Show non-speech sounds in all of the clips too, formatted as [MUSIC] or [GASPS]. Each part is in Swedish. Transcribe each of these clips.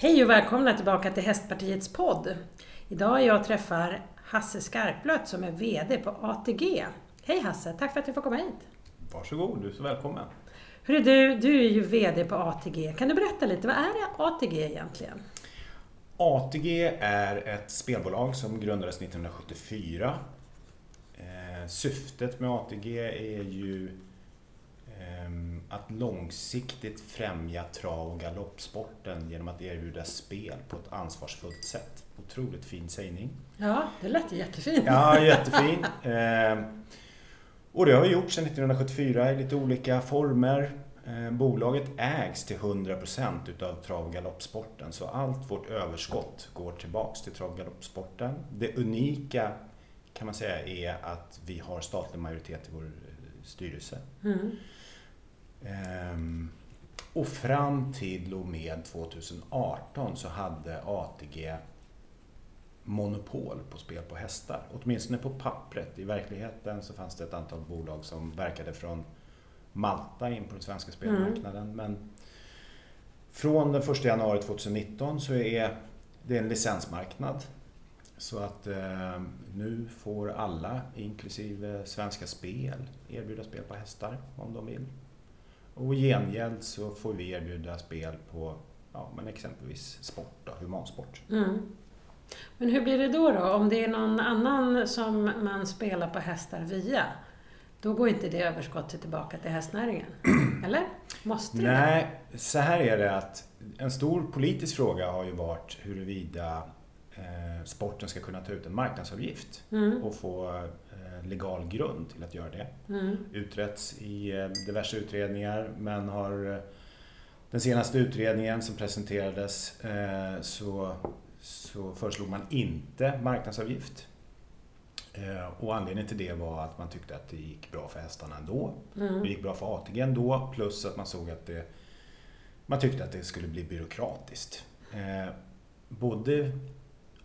Hej och välkomna tillbaka till Hästpartiets podd. Idag jag träffar Hasse Skarplöt som är VD på ATG. Hej Hasse, tack för att du får komma hit. Varsågod, du är så välkommen. Hörru du, du är ju VD på ATG. Kan du berätta lite, vad är ATG egentligen? ATG är ett spelbolag som grundades 1974. Eh, syftet med ATG är ju att långsiktigt främja trav och galoppsporten genom att erbjuda spel på ett ansvarsfullt sätt. Otroligt fin sägning. Ja, det lät jättefint. Ja, jättefin. Ehm, och det har vi gjort sedan 1974 i lite olika former. Ehm, bolaget ägs till 100% utav trav och galoppsporten så allt vårt överskott går tillbaks till trav och galoppsporten. Det unika kan man säga är att vi har statlig majoritet i vår styrelse. Mm. Ehm, och fram till och med 2018 så hade ATG monopol på spel på hästar. Åtminstone på pappret. I verkligheten så fanns det ett antal bolag som verkade från Malta in på den svenska spelmarknaden. Mm. Men från den 1 januari 2019 så är det en licensmarknad. Så att eh, nu får alla, inklusive Svenska Spel, erbjuda spel på hästar om de vill. Och i gengäld så får vi erbjuda spel på ja, men exempelvis sport, då, humansport. Mm. Men hur blir det då, då? Om det är någon annan som man spelar på hästar via? Då går inte det överskottet tillbaka till hästnäringen? [CLEARS THROAT] Eller? Måste det? Nej, så här är det att en stor politisk fråga har ju varit huruvida eh, sporten ska kunna ta ut en marknadsavgift mm. och få legal grund till att göra det. Mm. Utretts i eh, diverse utredningar men har eh, den senaste utredningen som presenterades eh, så, så föreslog man inte marknadsavgift. Och anledningen till det var att man tyckte att det gick bra för hästarna ändå. Mm. Det gick bra för ATG ändå plus att man såg att det, man tyckte att det skulle bli byråkratiskt. Både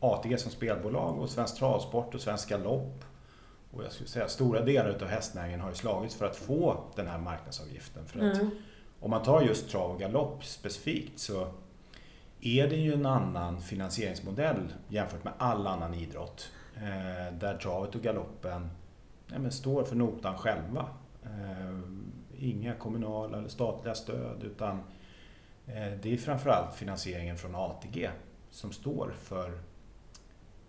ATG som spelbolag och Svensk Travsport och Svensk Galopp och jag skulle säga stora delar av hästnäringen har ju slagits för att få den här marknadsavgiften. För att mm. Om man tar just trav och galopp specifikt så är det ju en annan finansieringsmodell jämfört med all annan idrott. Eh, där travet och galoppen ja, står för notan själva. Eh, inga kommunala eller statliga stöd utan eh, det är framförallt finansieringen från ATG som står för,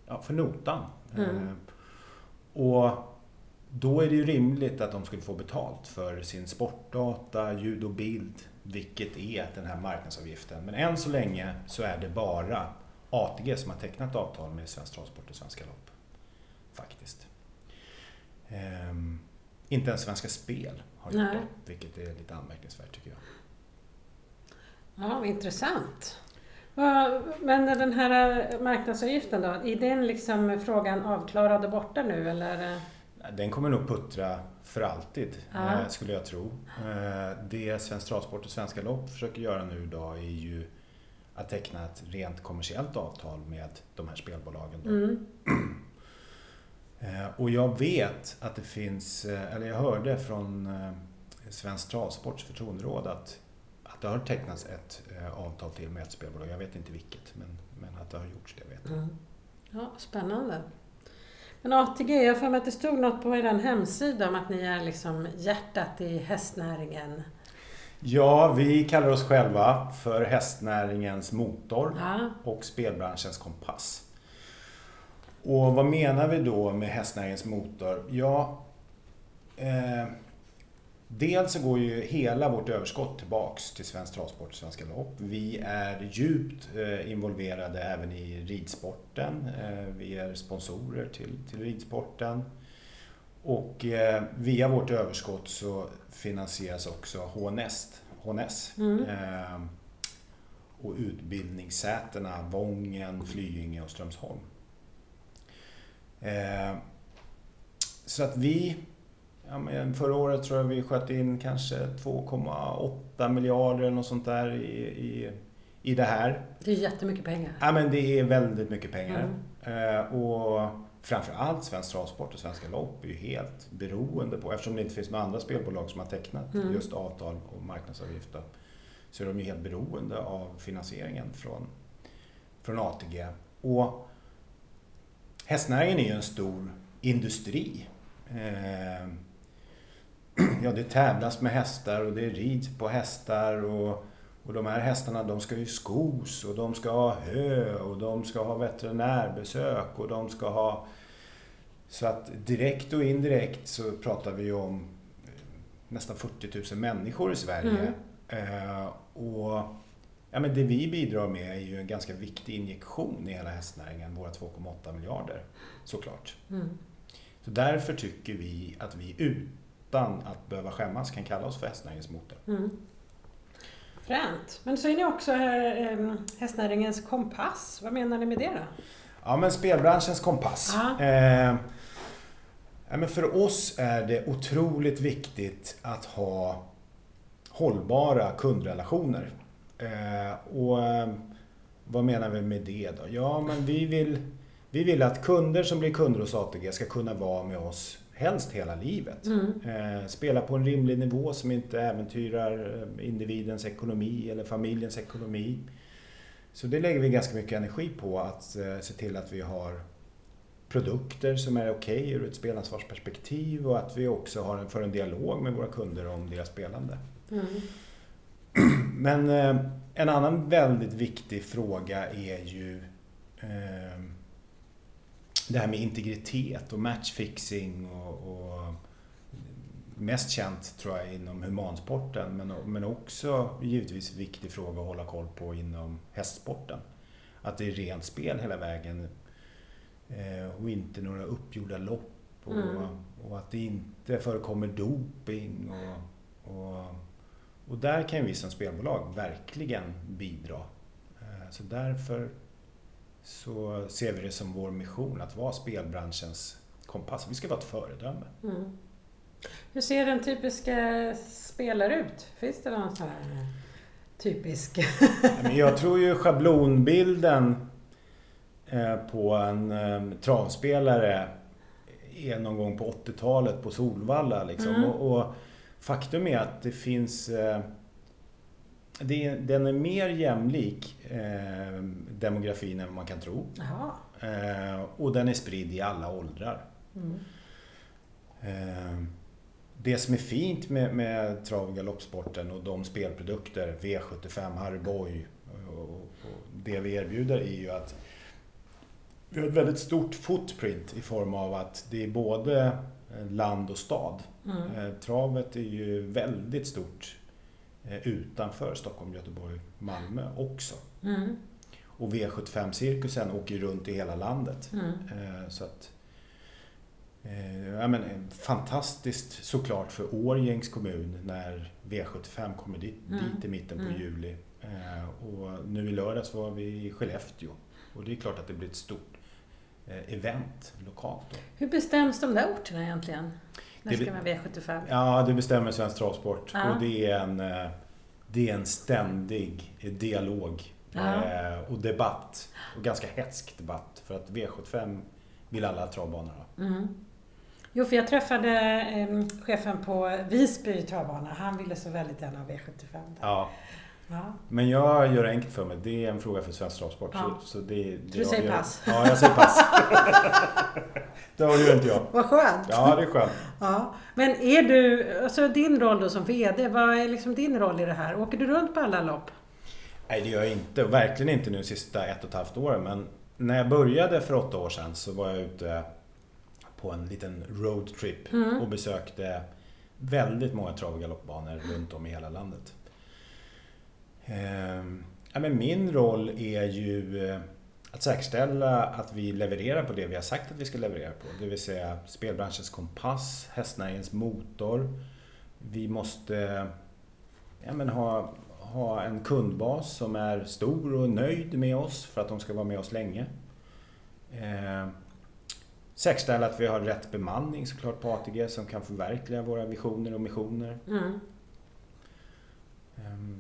ja, för notan. Mm. Och då är det ju rimligt att de skulle få betalt för sin sportdata, ljud och bild, vilket är den här marknadsavgiften. Men än så länge så är det bara ATG som har tecknat avtal med Svensk Travsport och Svenska Lopp. Faktiskt. Ehm, inte ens Svenska Spel har gjort Nej. det, vilket är lite anmärkningsvärt tycker jag. Ja, intressant. Men den här marknadsavgiften då, är den liksom frågan avklarad och borta nu eller? Den kommer nog puttra för alltid, ja. Eh, skulle jag tro. Eh, det Svensk Travsport och Svenska Lopp försöker göra nu idag är ju att teckna ett rent kommersiellt avtal med de här spelbolagen. Mm. [CLEARS THROAT] Eh, och jag vet att det finns, eller jag hörde från Svensk Travsports förtroenderåd att det har tecknats ett eh, avtal till med ett spelbolag. Jag vet inte vilket, men, men att det har gjorts det vet jag. Mm. Ja, spännande. Men ATG, jag för mig att det stod något på er hemsida om att ni är liksom hjärtat i hästnäringen. Ja, vi kallar oss själva för hästnäringens motor ja. och spelbranschens kompass. Och vad menar vi då med hästnäringens motor? Ja, eh, Dels så går ju hela vårt överskott tillbaks till Svensk Travsport och Svenska Lopp. Vi är djupt eh, involverade även i ridsporten. Eh, vi är sponsorer till, till ridsporten. Och eh, via vårt överskott så finansieras också HNS, HNS mm. och utbildningssätena Vången, Flyinge och Strömsholm. Så att vi Ja, men förra året tror jag vi sköt in kanske 2,8 miljarder eller något sånt där i, i, i det här. Det är jättemycket pengar. Ja, men det är väldigt mycket pengar. Mm. Eh, och framförallt Svensk Travsport och Svenska Lopp är ju helt beroende på, eftersom det inte finns några andra spelbolag som har tecknat mm. just avtal och marknadsavgifter, så är de ju helt beroende av finansieringen från, från ATG. Och hästnäringen är ju en stor industri. Eh, ja, det tävlas med hästar och det rids på hästar och, och de här hästarna de ska ju skos och de ska ha hö och de ska ha veterinärbesök och de ska ha... Så att direkt och indirekt så pratar vi om nästan 40 000 människor i Sverige. Mm. Eh, och ja, men Det vi bidrar med är ju en ganska viktig injektion i hela hästnäringen, våra 2,8 miljarder såklart. Mm. Så därför tycker vi att vi utan att behöva skämmas kan kalla oss för hästnäringens motor. Mm. Fränt. Men så är ni också eh, hästnäringens kompass. Vad menar ni med det då? Ja, men spelbranschens kompass. Eh, ja, men för oss är det otroligt viktigt att ha hållbara kundrelationer. Eh, och eh, vad menar vi med det då? Ja, men vi vill, vi vill att kunder som blir kunder hos ATG ska kunna vara med oss helst hela livet. Mm. Eh, spela på en rimlig nivå som inte äventyrar eh, individens ekonomi eller familjens ekonomi. Så det lägger vi ganska mycket energi på att eh, se till att vi har produkter som är okej okay ur ett spelansvarsperspektiv och att vi också har en, för en dialog med våra kunder om deras spelande. Mm. [CLEARS THROAT] Men en annan väldigt viktig fråga är ju eh, det här med integritet och matchfixing och, och mest känt tror jag inom humansporten men, men också givetvis viktig fråga att hålla koll på inom hästsporten. Att det är rent spel hela vägen eh, och inte några uppgjorda lopp och, mm. och att det inte förekommer doping och, och, och där kan vi som spelbolag verkligen bidra. Eh, så därför så ser vi det som vår mission att vara spelbranschens kompass. Vi ska vara ett föredöme. Mm. Hur ser en typiska spelare ut? Finns det någon sån här typisk? Jag tror ju schablonbilden eh, på en eh, travspelare är någon gång på 80-talet på Solvalla. Liksom. Mm. Och, och, faktum är att det finns eh, det, den är mer jämlik eh, demografin än vad man kan tro. Eh, och den är spridd i alla åldrar. Mm. Eh, det som är fint med, med trav och galoppsporten och de spelprodukter, V75, Harry Boy och, och, och det vi erbjuder är ju att vi har ett väldigt stort footprint i form av att det är både land och stad. Mm. Eh, travet är ju väldigt stort utanför Stockholm, Göteborg, Malmö också. Mm. Och V75-cirkusen åker runt i hela landet. Mm. Eh, så att, eh, ja, men, fantastiskt såklart för Årjängs kommun när V75 kommer dit, mm. dit i mitten på mm. juli. Och nu i lördags var vi i Skellefteå. Och det är klart att det blir ett stort event lokalt. Då. Hur bestäms de där orterna egentligen? När ska man V75? Ja, det bestämmer Svensk Travsport. Ja. Och det är, en, eh, det är en ständig dialog ja. Eh, och debatt. Och ganska hätsk debatt. För att V75 vill alla travbanor ha. Mm. Jo, för jag träffade eh, chefen på Visby travbana. Han ville så väldigt gärna ha V75 där. Ja. Ja. Men jag gör det enkelt för mig. Det är en fråga för Svensk Travsport. Ja. Så, så det, det du säger pass? Ja, jag säger pass. [LAUGHS] det gör inte jag. Vad skönt. Ja, det är skönt. Ja. Men är du, alltså din roll då som VD, vad är liksom din roll i det här? Åker du runt på alla lopp? Nej, det gör jag inte. Verkligen inte nu sista ett och ett halvt åren. Men när jag började för åtta år sedan så var jag ute på en liten roadtrip mm. och besökte väldigt många trav och galoppbanor runt om i hela landet. Ehm, ja, men min roll är ju eh, att säkerställa att vi levererar på det vi har sagt att vi ska leverera på. Det vill säga spelbranschens kompass, hästnäringens motor. Vi måste ja, men ha, ha en kundbas som är stor och nöjd med oss för att de ska vara med oss länge. Eh, säkerställa att vi har rätt bemanning såklart på ATG som kan förverkliga våra visioner och missioner. Mm. Eh,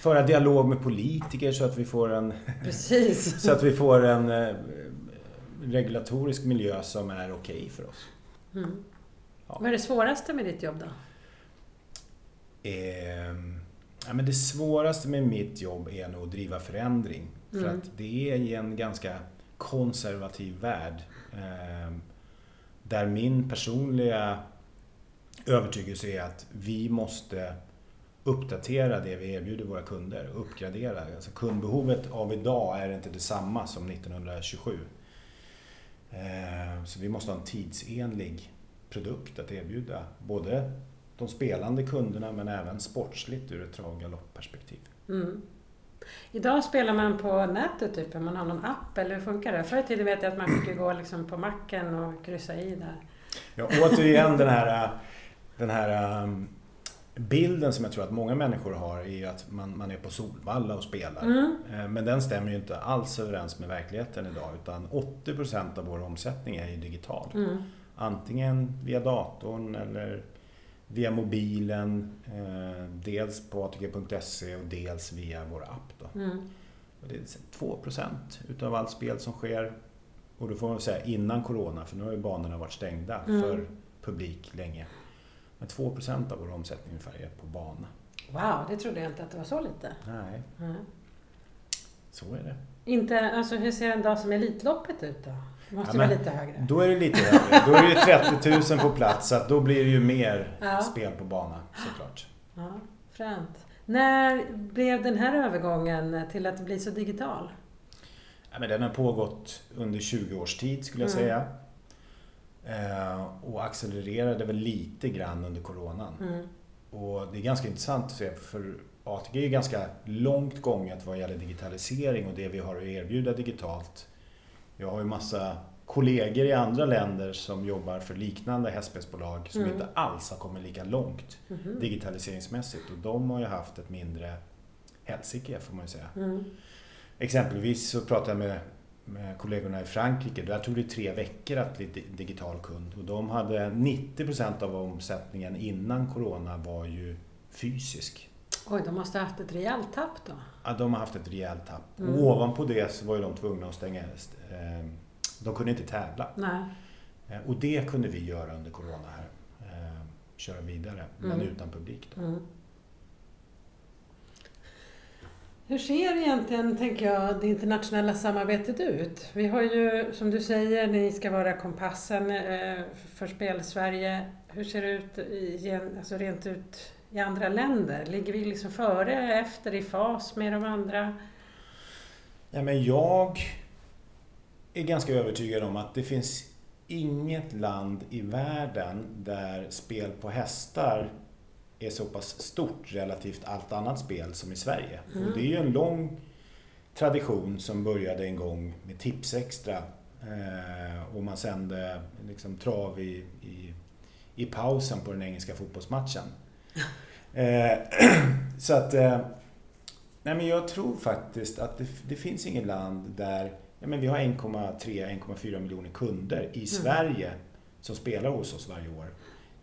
föra dialog med politiker så att vi får en, Precis. [LAUGHS] så att vi får en eh, regulatorisk miljö som är okej okay för oss. Mm. Ja. Vad är det svåraste med ditt jobb då? Eh, Ja, men det svåraste med mitt jobb är nog att driva förändring. För Mm. att det är i en ganska konservativ värld. Eh, där min personliga övertygelse är att vi måste uppdatera det vi erbjuder våra kunder, uppgradera. Alltså kundbehovet av idag är inte detsamma som 1927. Eh, Så vi måste ha en tidsenlig produkt att erbjuda. Både de spelande kunderna men även sportsligt ur ett trav och galoppperspektiv. Mm. Idag spelar man på nätet typ, man har någon app eller hur funkar det? Förr i tiden vet jag att man fick gå liksom på macken och kryssa i där. Ja, återigen den här, den här um, bilden som jag tror att många människor har är ju att man, man är på Solvalla och spelar. Mm. Eh, Men den stämmer ju inte alls överens med verkligheten idag utan 80% av vår omsättning är ju digital. Mm. Antingen via datorn eller via mobilen. eh, Dels på atg.se och dels via vår app. Då. Mm. Och det är 2% utav allt spel som sker. Och då får man säga innan Corona, för nu har ju banorna varit stängda Mm. för publik länge. Men 2% av vår omsättning ungefär är på bana. Wow, det trodde jag inte att det var så lite. Nej, Mm. så är det. Inte, alltså hur ser en dag som Elitloppet ut då? Det måste Ja, vara lite högre. Då är det lite högre. Då är det 30 000 på plats så att då blir det ju mer Ja. spel på bana såklart. Ja, fränt. När blev den här övergången till att bli så digital? Ja, men den har pågått under 20 års tid skulle jag Mm. säga. Eh, och accelererade väl lite grann under Coronan. Mm. Och det är ganska intressant att se för ATG är ju ganska långt gånget vad gäller digitalisering och det vi har att erbjuda digitalt. Jag har ju massa kollegor i andra länder som jobbar för liknande hästspelsbolag som Mm. inte alls har kommit lika långt Mhm. digitaliseringsmässigt och de har ju haft ett mindre helsike får man ju säga. Mm. Exempelvis så pratade jag med, med kollegorna i Frankrike. Där tog det tre veckor att bli di- digital kund. Och de hade 90% av omsättningen innan Corona var ju fysisk. Oj, de måste ha haft ett rejält tapp då. Ja, de har haft ett rejält tapp. Mm. Och ovanpå det så var ju de tvungna att stänga... st- Eh, de kunde inte tävla. Nej. Eh, och det kunde vi göra under Corona här. Eh, köra vidare, men Mm. utan publik. Då. Mm. Hur ser egentligen, tänker jag, det internationella samarbetet ut? Vi har ju, som du säger, ni ska vara kompassen eh, för Spel-Sverige. Hur ser det ut i, alltså rent ut i andra länder? Ligger vi liksom före, efter, i fas med de andra? Ja, men jag är ganska övertygad om att det finns inget land i världen där spel på hästar är så pass stort relativt allt annat spel som i Sverige. Mm. Och det är ju en lång tradition som började en gång med Tipsextra eh, och man sände liksom trav i, i, i pausen på den engelska fotbollsmatchen. [LAUGHS] Eh, [CLEARS THROAT] så att eh, Nej, men jag tror faktiskt att det, det finns inget land där ja, men vi har 1,3-1,4 miljoner kunder i Sverige som spelar hos oss varje år.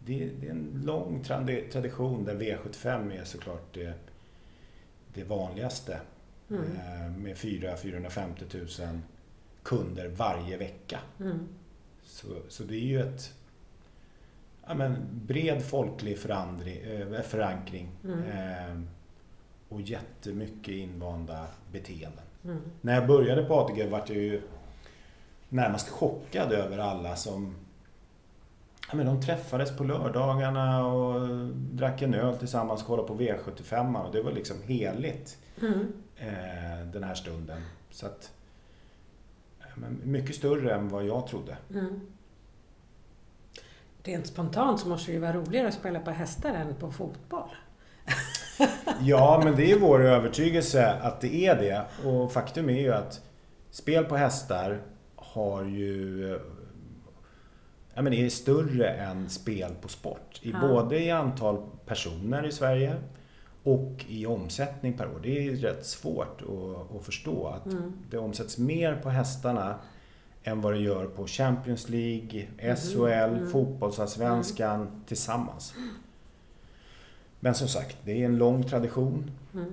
Det, det är en lång tradi- tradition där V75 är såklart det, det vanligaste. Mm. Eh, med 400-450 000 kunder varje vecka. Mm. Så, så det är ju ett ja, men, bred folklig eh, förankring. Mm. Eh, och jättemycket invanda beteenden. Mm. När jag började på ATG var jag ju närmast chockad över alla som ja, men de träffades på lördagarna och drack en öl tillsammans och kollade på V75 och det var liksom heligt Mm. eh, den här stunden. Så att, men mycket större än vad jag trodde. Mm. Rent spontant så måste det ju vara roligare att spela på hästar än på fotboll. [LAUGHS] Ja, men det är vår övertygelse att det är det. Och faktum är ju att spel på hästar har ju... Ja, men det är större än spel på sport. I Ja. Både i antal personer i Sverige och i omsättning per år. Det är rätt svårt att, att förstå att Mm. det omsätts mer på hästarna än vad det gör på Champions League, SHL, Mm. fotbollsallsvenskan tillsammans. Men som sagt, det är en lång tradition. Mm.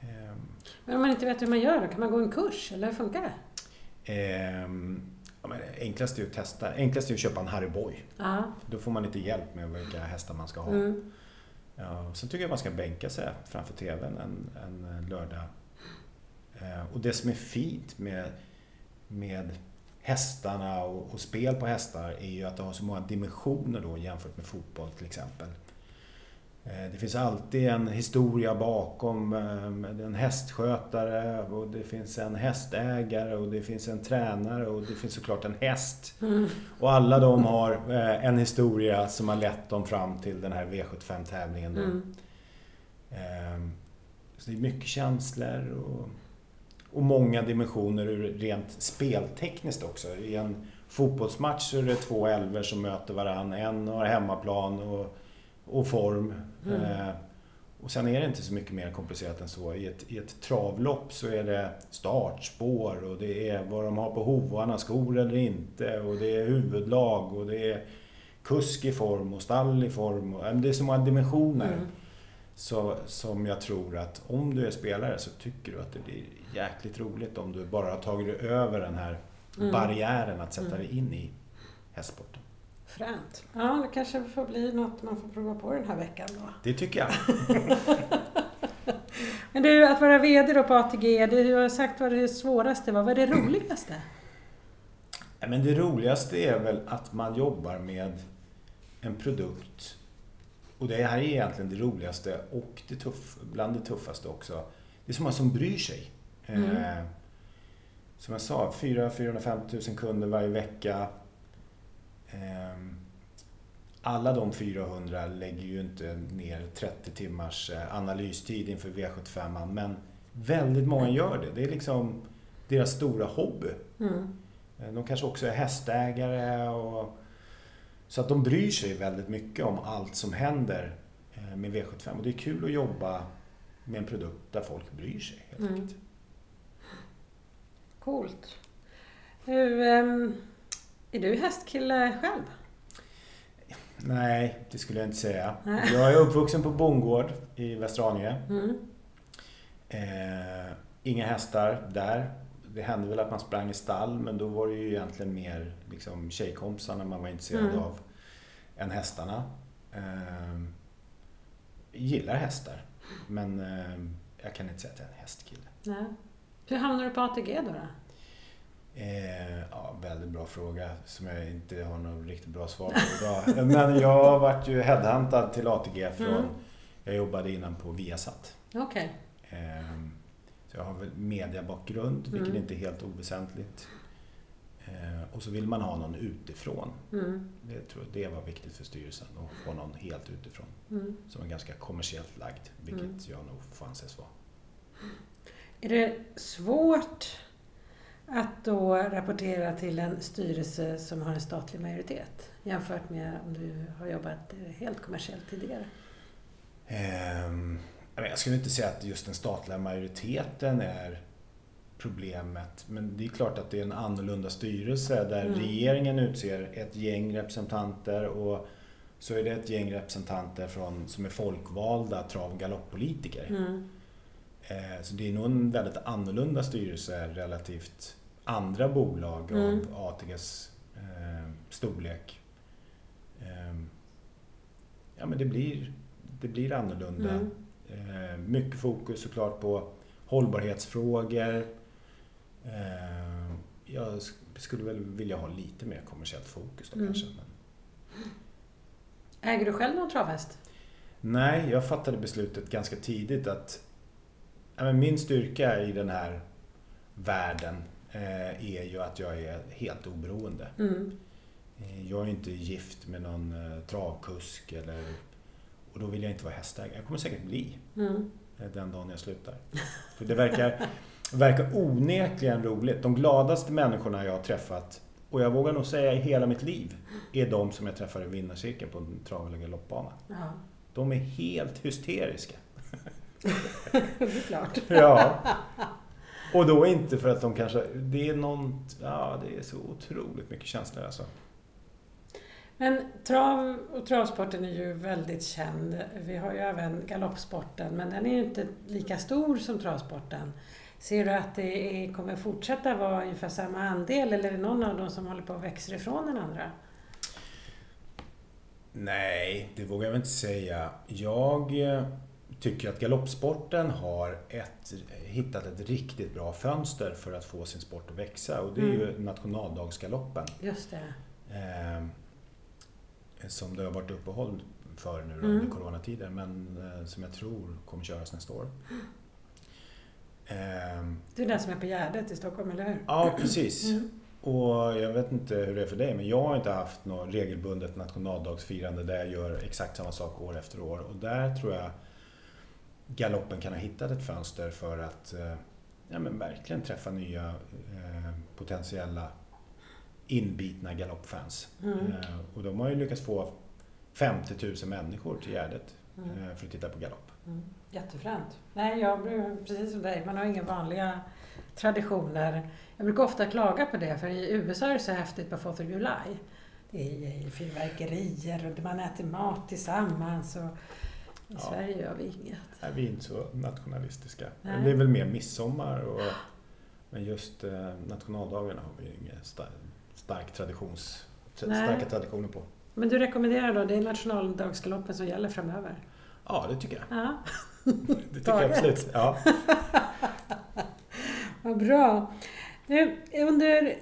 Ehm, Men om man inte vet hur man gör, då kan man gå en kurs, eller hur funkar det? Ja, men det enklaste är att testa. Enklast är att köpa en Harry Boy. Ja. Då får man lite hjälp med vilka hästar man ska ha. Mm. Ja, sen tycker jag man ska bänka sig framför TVn en, en lördag. Eh, och det som är fint med, med hästarna och, och, spel på hästar är ju att det har så många dimensioner då jämfört med fotboll till exempel. Eh, det finns alltid en historia bakom eh, en hästskötare och det finns en hästägare och det finns en tränare och det finns såklart en häst. Mm. Och alla de har eh, en historia som har lett dem fram till den här V75-tävlingen. Mm. Ehm, så det är mycket känslor och, och många dimensioner rent speltekniskt också. I en fotbollsmatch så är det två älvor som möter varandra. En har hemmaplan och och form. Mm. Eh, och sen är det inte så mycket mer komplicerat än så. I ett, I ett travlopp så är det startspår och det är vad de har på hovarna, skor eller inte. Och det är huvudlag och det är kusk i form och stall i form. Och, det är så många dimensioner. Mm. Så, som jag tror att om du är spelare så tycker du att det blir jäkligt roligt om du bara har tagit dig över den här mm. barriären att sätta mm. dig in i hästsporten. Fränt. Ja, det kanske får bli något man får prova på den här veckan då. Det tycker jag. [LAUGHS] Men du, att vara VD då på ATG, du har sagt vad det svåraste var. Vad är det roligaste? Men det roligaste är väl att man jobbar med en produkt och det här är egentligen det roligaste och det tuff, bland det tuffaste också. Det är så många som bryr sig. Mm. Eh, som jag sa, 400-450 000 kunder varje vecka. Ehm, alla de 400 lägger ju inte ner 30 timmars eh, analystid inför V75 men väldigt många gör det. Det är liksom deras stora hobby. Mm. Eh, de kanske också är hästägare och så att de bryr sig väldigt mycket om allt som händer eh, med V75 och det är kul att jobba med en produkt där folk bryr sig helt mm. enkelt. Coolt. Hur, um, är du hästkille själv? Nej, det skulle jag inte säga. Jag är uppvuxen på bondgård i Västerhaninge. Mm. Eh, inga hästar där. Det hände väl att man sprang i stall men då var det ju egentligen mer liksom, tjejkompisarna man var intresserad mm. av än hästarna. Eh, gillar hästar men eh, jag kan inte säga att jag är en hästkille. Nej. Hur hamnade du på ATG då? då? Eh, ja, väldigt bra fråga som jag inte har något riktigt bra svar på idag. [LAUGHS] Men jag varit ju headhuntad till ATG från, mm. jag jobbade innan på Viasat. Okay. Eh, så jag har väl mediabakgrund, vilket mm. inte är helt oväsentligt. Eh, och så vill man ha någon utifrån. Mm. Det tror jag det var viktigt för styrelsen, att få någon helt utifrån. Mm. Som är ganska kommersiellt lagd, vilket mm. jag nog får anses vara. Är det svårt att då rapportera till en styrelse som har en statlig majoritet jämfört med om du har jobbat helt kommersiellt tidigare? Um, jag skulle inte säga att just den statliga majoriteten är problemet. Men det är klart att det är en annorlunda styrelse där mm. regeringen utser ett gäng representanter och så är det ett gäng representanter från, som är folkvalda trav och galopppolitiker. Mm. Eh, så det är nog en väldigt annorlunda styrelse relativt andra bolag mm. av ATGs eh, storlek. Eh, ja men det blir, det blir annorlunda. Mm. Eh, mycket fokus såklart på hållbarhetsfrågor. Eh, jag skulle väl vilja ha lite mer kommersiellt fokus då mm. kanske. Men... Äger du själv någon travhäst? Nej, jag fattade beslutet ganska tidigt att ja, min styrka i den här världen är ju att jag är helt oberoende. Mm. Eh, jag är inte gift med någon eh, travkusk eller, och då vill jag inte vara hästägare. Jag kommer säkert bli mm. den dagen jag slutar. [LAUGHS] För det verkar, verkar onekligen roligt. De gladaste människorna jag har träffat och jag vågar nog säga i hela mitt liv är de som jag träffar i vinnarcirkeln på en trav eller galoppbana. Ja. De är helt hysteriska. [LAUGHS] det är klart. ja. Och då inte för att de kanske... Det är något... Ja, det är så otroligt mycket känslor alltså. Men trav och travsporten är ju väldigt känd. Vi har ju även galoppsporten, men den är ju inte lika stor som travsporten. Ser du att det är, kommer fortsätta vara ungefär samma andel eller är det någon av dem som håller på att växa ifrån den andra? Nej, det vågar jag väl inte säga. Jag eh, tycker att galoppsporten har ett, hittat ett riktigt bra fönster för att få sin sport att växa och det är mm. ju nationaldagsgaloppen. Just det. Eh, som det har varit uppehåll för nu mm. under coronatiden men eh, som jag tror kommer köras nästa år. [GASPS] Eh, det är den som är på Gärdet i Stockholm, eller hur? Ja, precis. Mm. Och jag vet inte hur det är för dig, men jag har inte haft något regelbundet nationaldagsfirande där jag gör exakt samma sak år efter år. Och där tror jag galoppen kan ha hittat ett fönster för att eh, ja, men verkligen träffa nya eh, potentiella inbitna galoppfans. Mm. Eh, och de har ju lyckats få 50 000 människor till Gärdet mm. Eh, för att titta på galopp. Mm. Jättefränt. Nej, jag precis som dig, man har inga vanliga traditioner. Jag brukar ofta klaga på det, för i USA är det så häftigt på 4th of July. Det är fyrverkerier och man äter mat tillsammans. Och I ja. Sverige gör vi inget. Nej, vi är inte så nationalistiska. Nej. Det är väl mer midsommar. Och, men just eh, nationaldagarna har vi ingen stark, stark traditions, starka traditioner på. Men du rekommenderar då, det är nationaldagsgaloppen som gäller framöver? Ja, det tycker jag. Ja. [LAUGHS] det tycker jag absolut. Ja. [LAUGHS] Vad bra. Under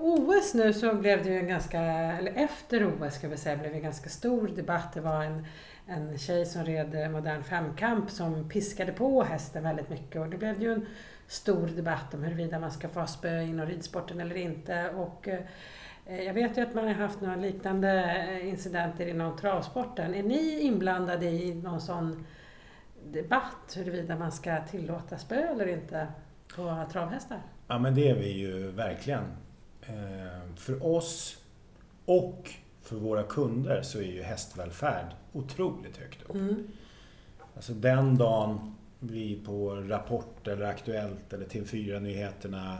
OS nu så blev det ju en ganska, eller efter OS ska vi säga, blev det en ganska stor debatt. Det var en, en tjej som red modern femkamp som piskade på hästen väldigt mycket och det blev ju en stor debatt om huruvida man ska få spö inom ridsporten eller inte. Och eh, jag vet ju att man har haft några liknande eh, incidenter inom travsporten. Är ni inblandade i någon sån debatt huruvida man ska tillåta spö eller inte på travhästar? Ja men det är vi ju verkligen. Eh, för oss och för våra kunder så är ju hästvälfärd otroligt högt upp. Mm. Alltså den dagen vi på Rapport eller Aktuellt eller TV4-nyheterna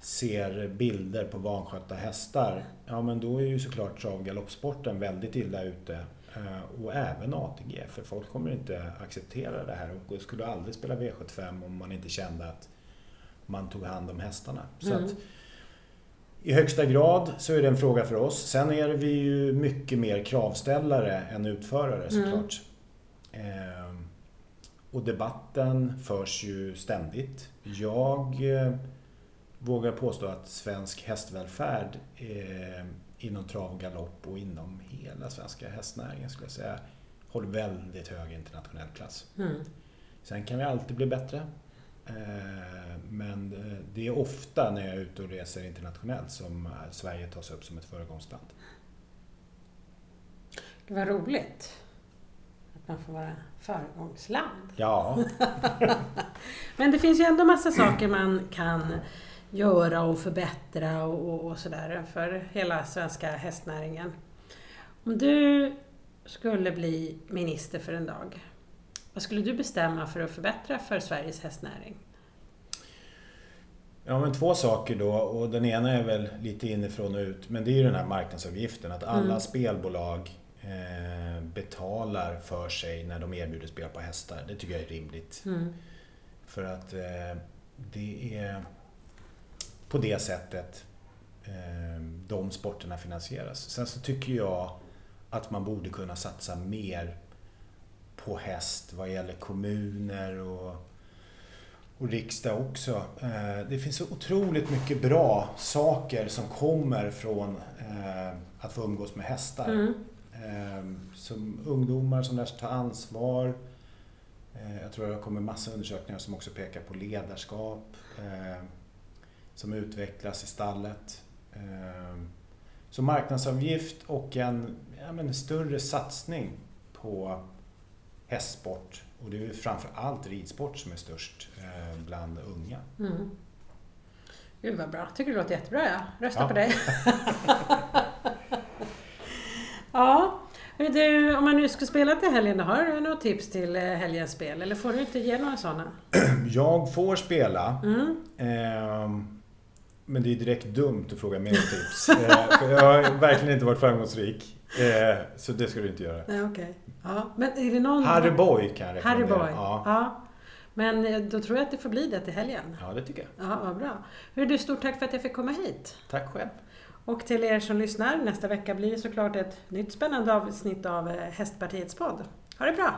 ser bilder på vanskötta hästar, ja men då är ju såklart trav galoppsporten väldigt illa ute. Eh, och även ATG, för folk kommer inte acceptera det här och skulle aldrig spela V75 om man inte kände att man tog hand om hästarna. Så mm. att, I högsta grad så är det en fråga för oss. Sen är vi ju mycket mer kravställare än utförare mm. såklart. Mm. Eh, och debatten förs ju ständigt. Jag eh, vågar påstå att svensk hästvälfärd eh, inom trav och galopp och inom hela svenska hästnäringen skulle jag säga håller väldigt hög internationell klass. Mm. Sen kan vi alltid bli bättre. Eh, men eh, det är ofta när jag är ute och reser internationellt som Sverige tas upp som ett föregångsland. Det var roligt att man får vara föregångsland. Ja. [LAUGHS] Men det finns ju ändå massa saker man kan göra och förbättra och, och sådär för hela svenska hästnäringen. Om du skulle bli minister för en dag, vad skulle du bestämma för att förbättra för Sveriges hästnäring? Ja, men två saker då och den ena är väl lite inifrån och ut. Men det är ju den här marknadsavgiften, att alla mm. spelbolag eh, betalar för sig när de erbjuder spel på hästar. Det tycker jag är rimligt. Mm. För att eh, det är på det sättet eh, de sporterna finansieras. Sen så tycker jag att man borde kunna satsa mer på häst vad gäller kommuner och, och riksdag också. Eh, det finns så otroligt mycket bra saker som kommer från eh, att få umgås med hästar. Mm. Eh, som ungdomar som lär sig ta ansvar. Jag tror det kommer massa undersökningar som också pekar på ledarskap som utvecklas i stallet. Så marknadsavgift och en ja, men större satsning på hästsport och det är framför allt ridsport som är störst eh, bland unga. Mm. Gud vad bra, tycker det låter jättebra jag. Rösta ja. på dig. [LAUGHS] ja, du, om man nu ska spela till helgen, har du några tips till eh, helgens spel? Eller får du inte ge några sådana? [CLEARS THROAT] Jag får spela. Mm. Eh, men det är direkt dumt att fråga om tips. eh, för jag har verkligen inte varit framgångsrik. [LAUGHS] Eh, så det ska du inte göra. Nej, okay. ja. Men är det någon... Harry Boy kan jag Harry Boy. Ja. ja. Men eh, då tror jag att det får bli det till helgen. Ja, det tycker jag. Ja, vad bra. Hur du, stort tack för att jag fick komma hit. Tack själv. Och till er som lyssnar, nästa vecka blir det såklart ett nytt spännande avsnitt av Hästpartiets podd. Ha det bra!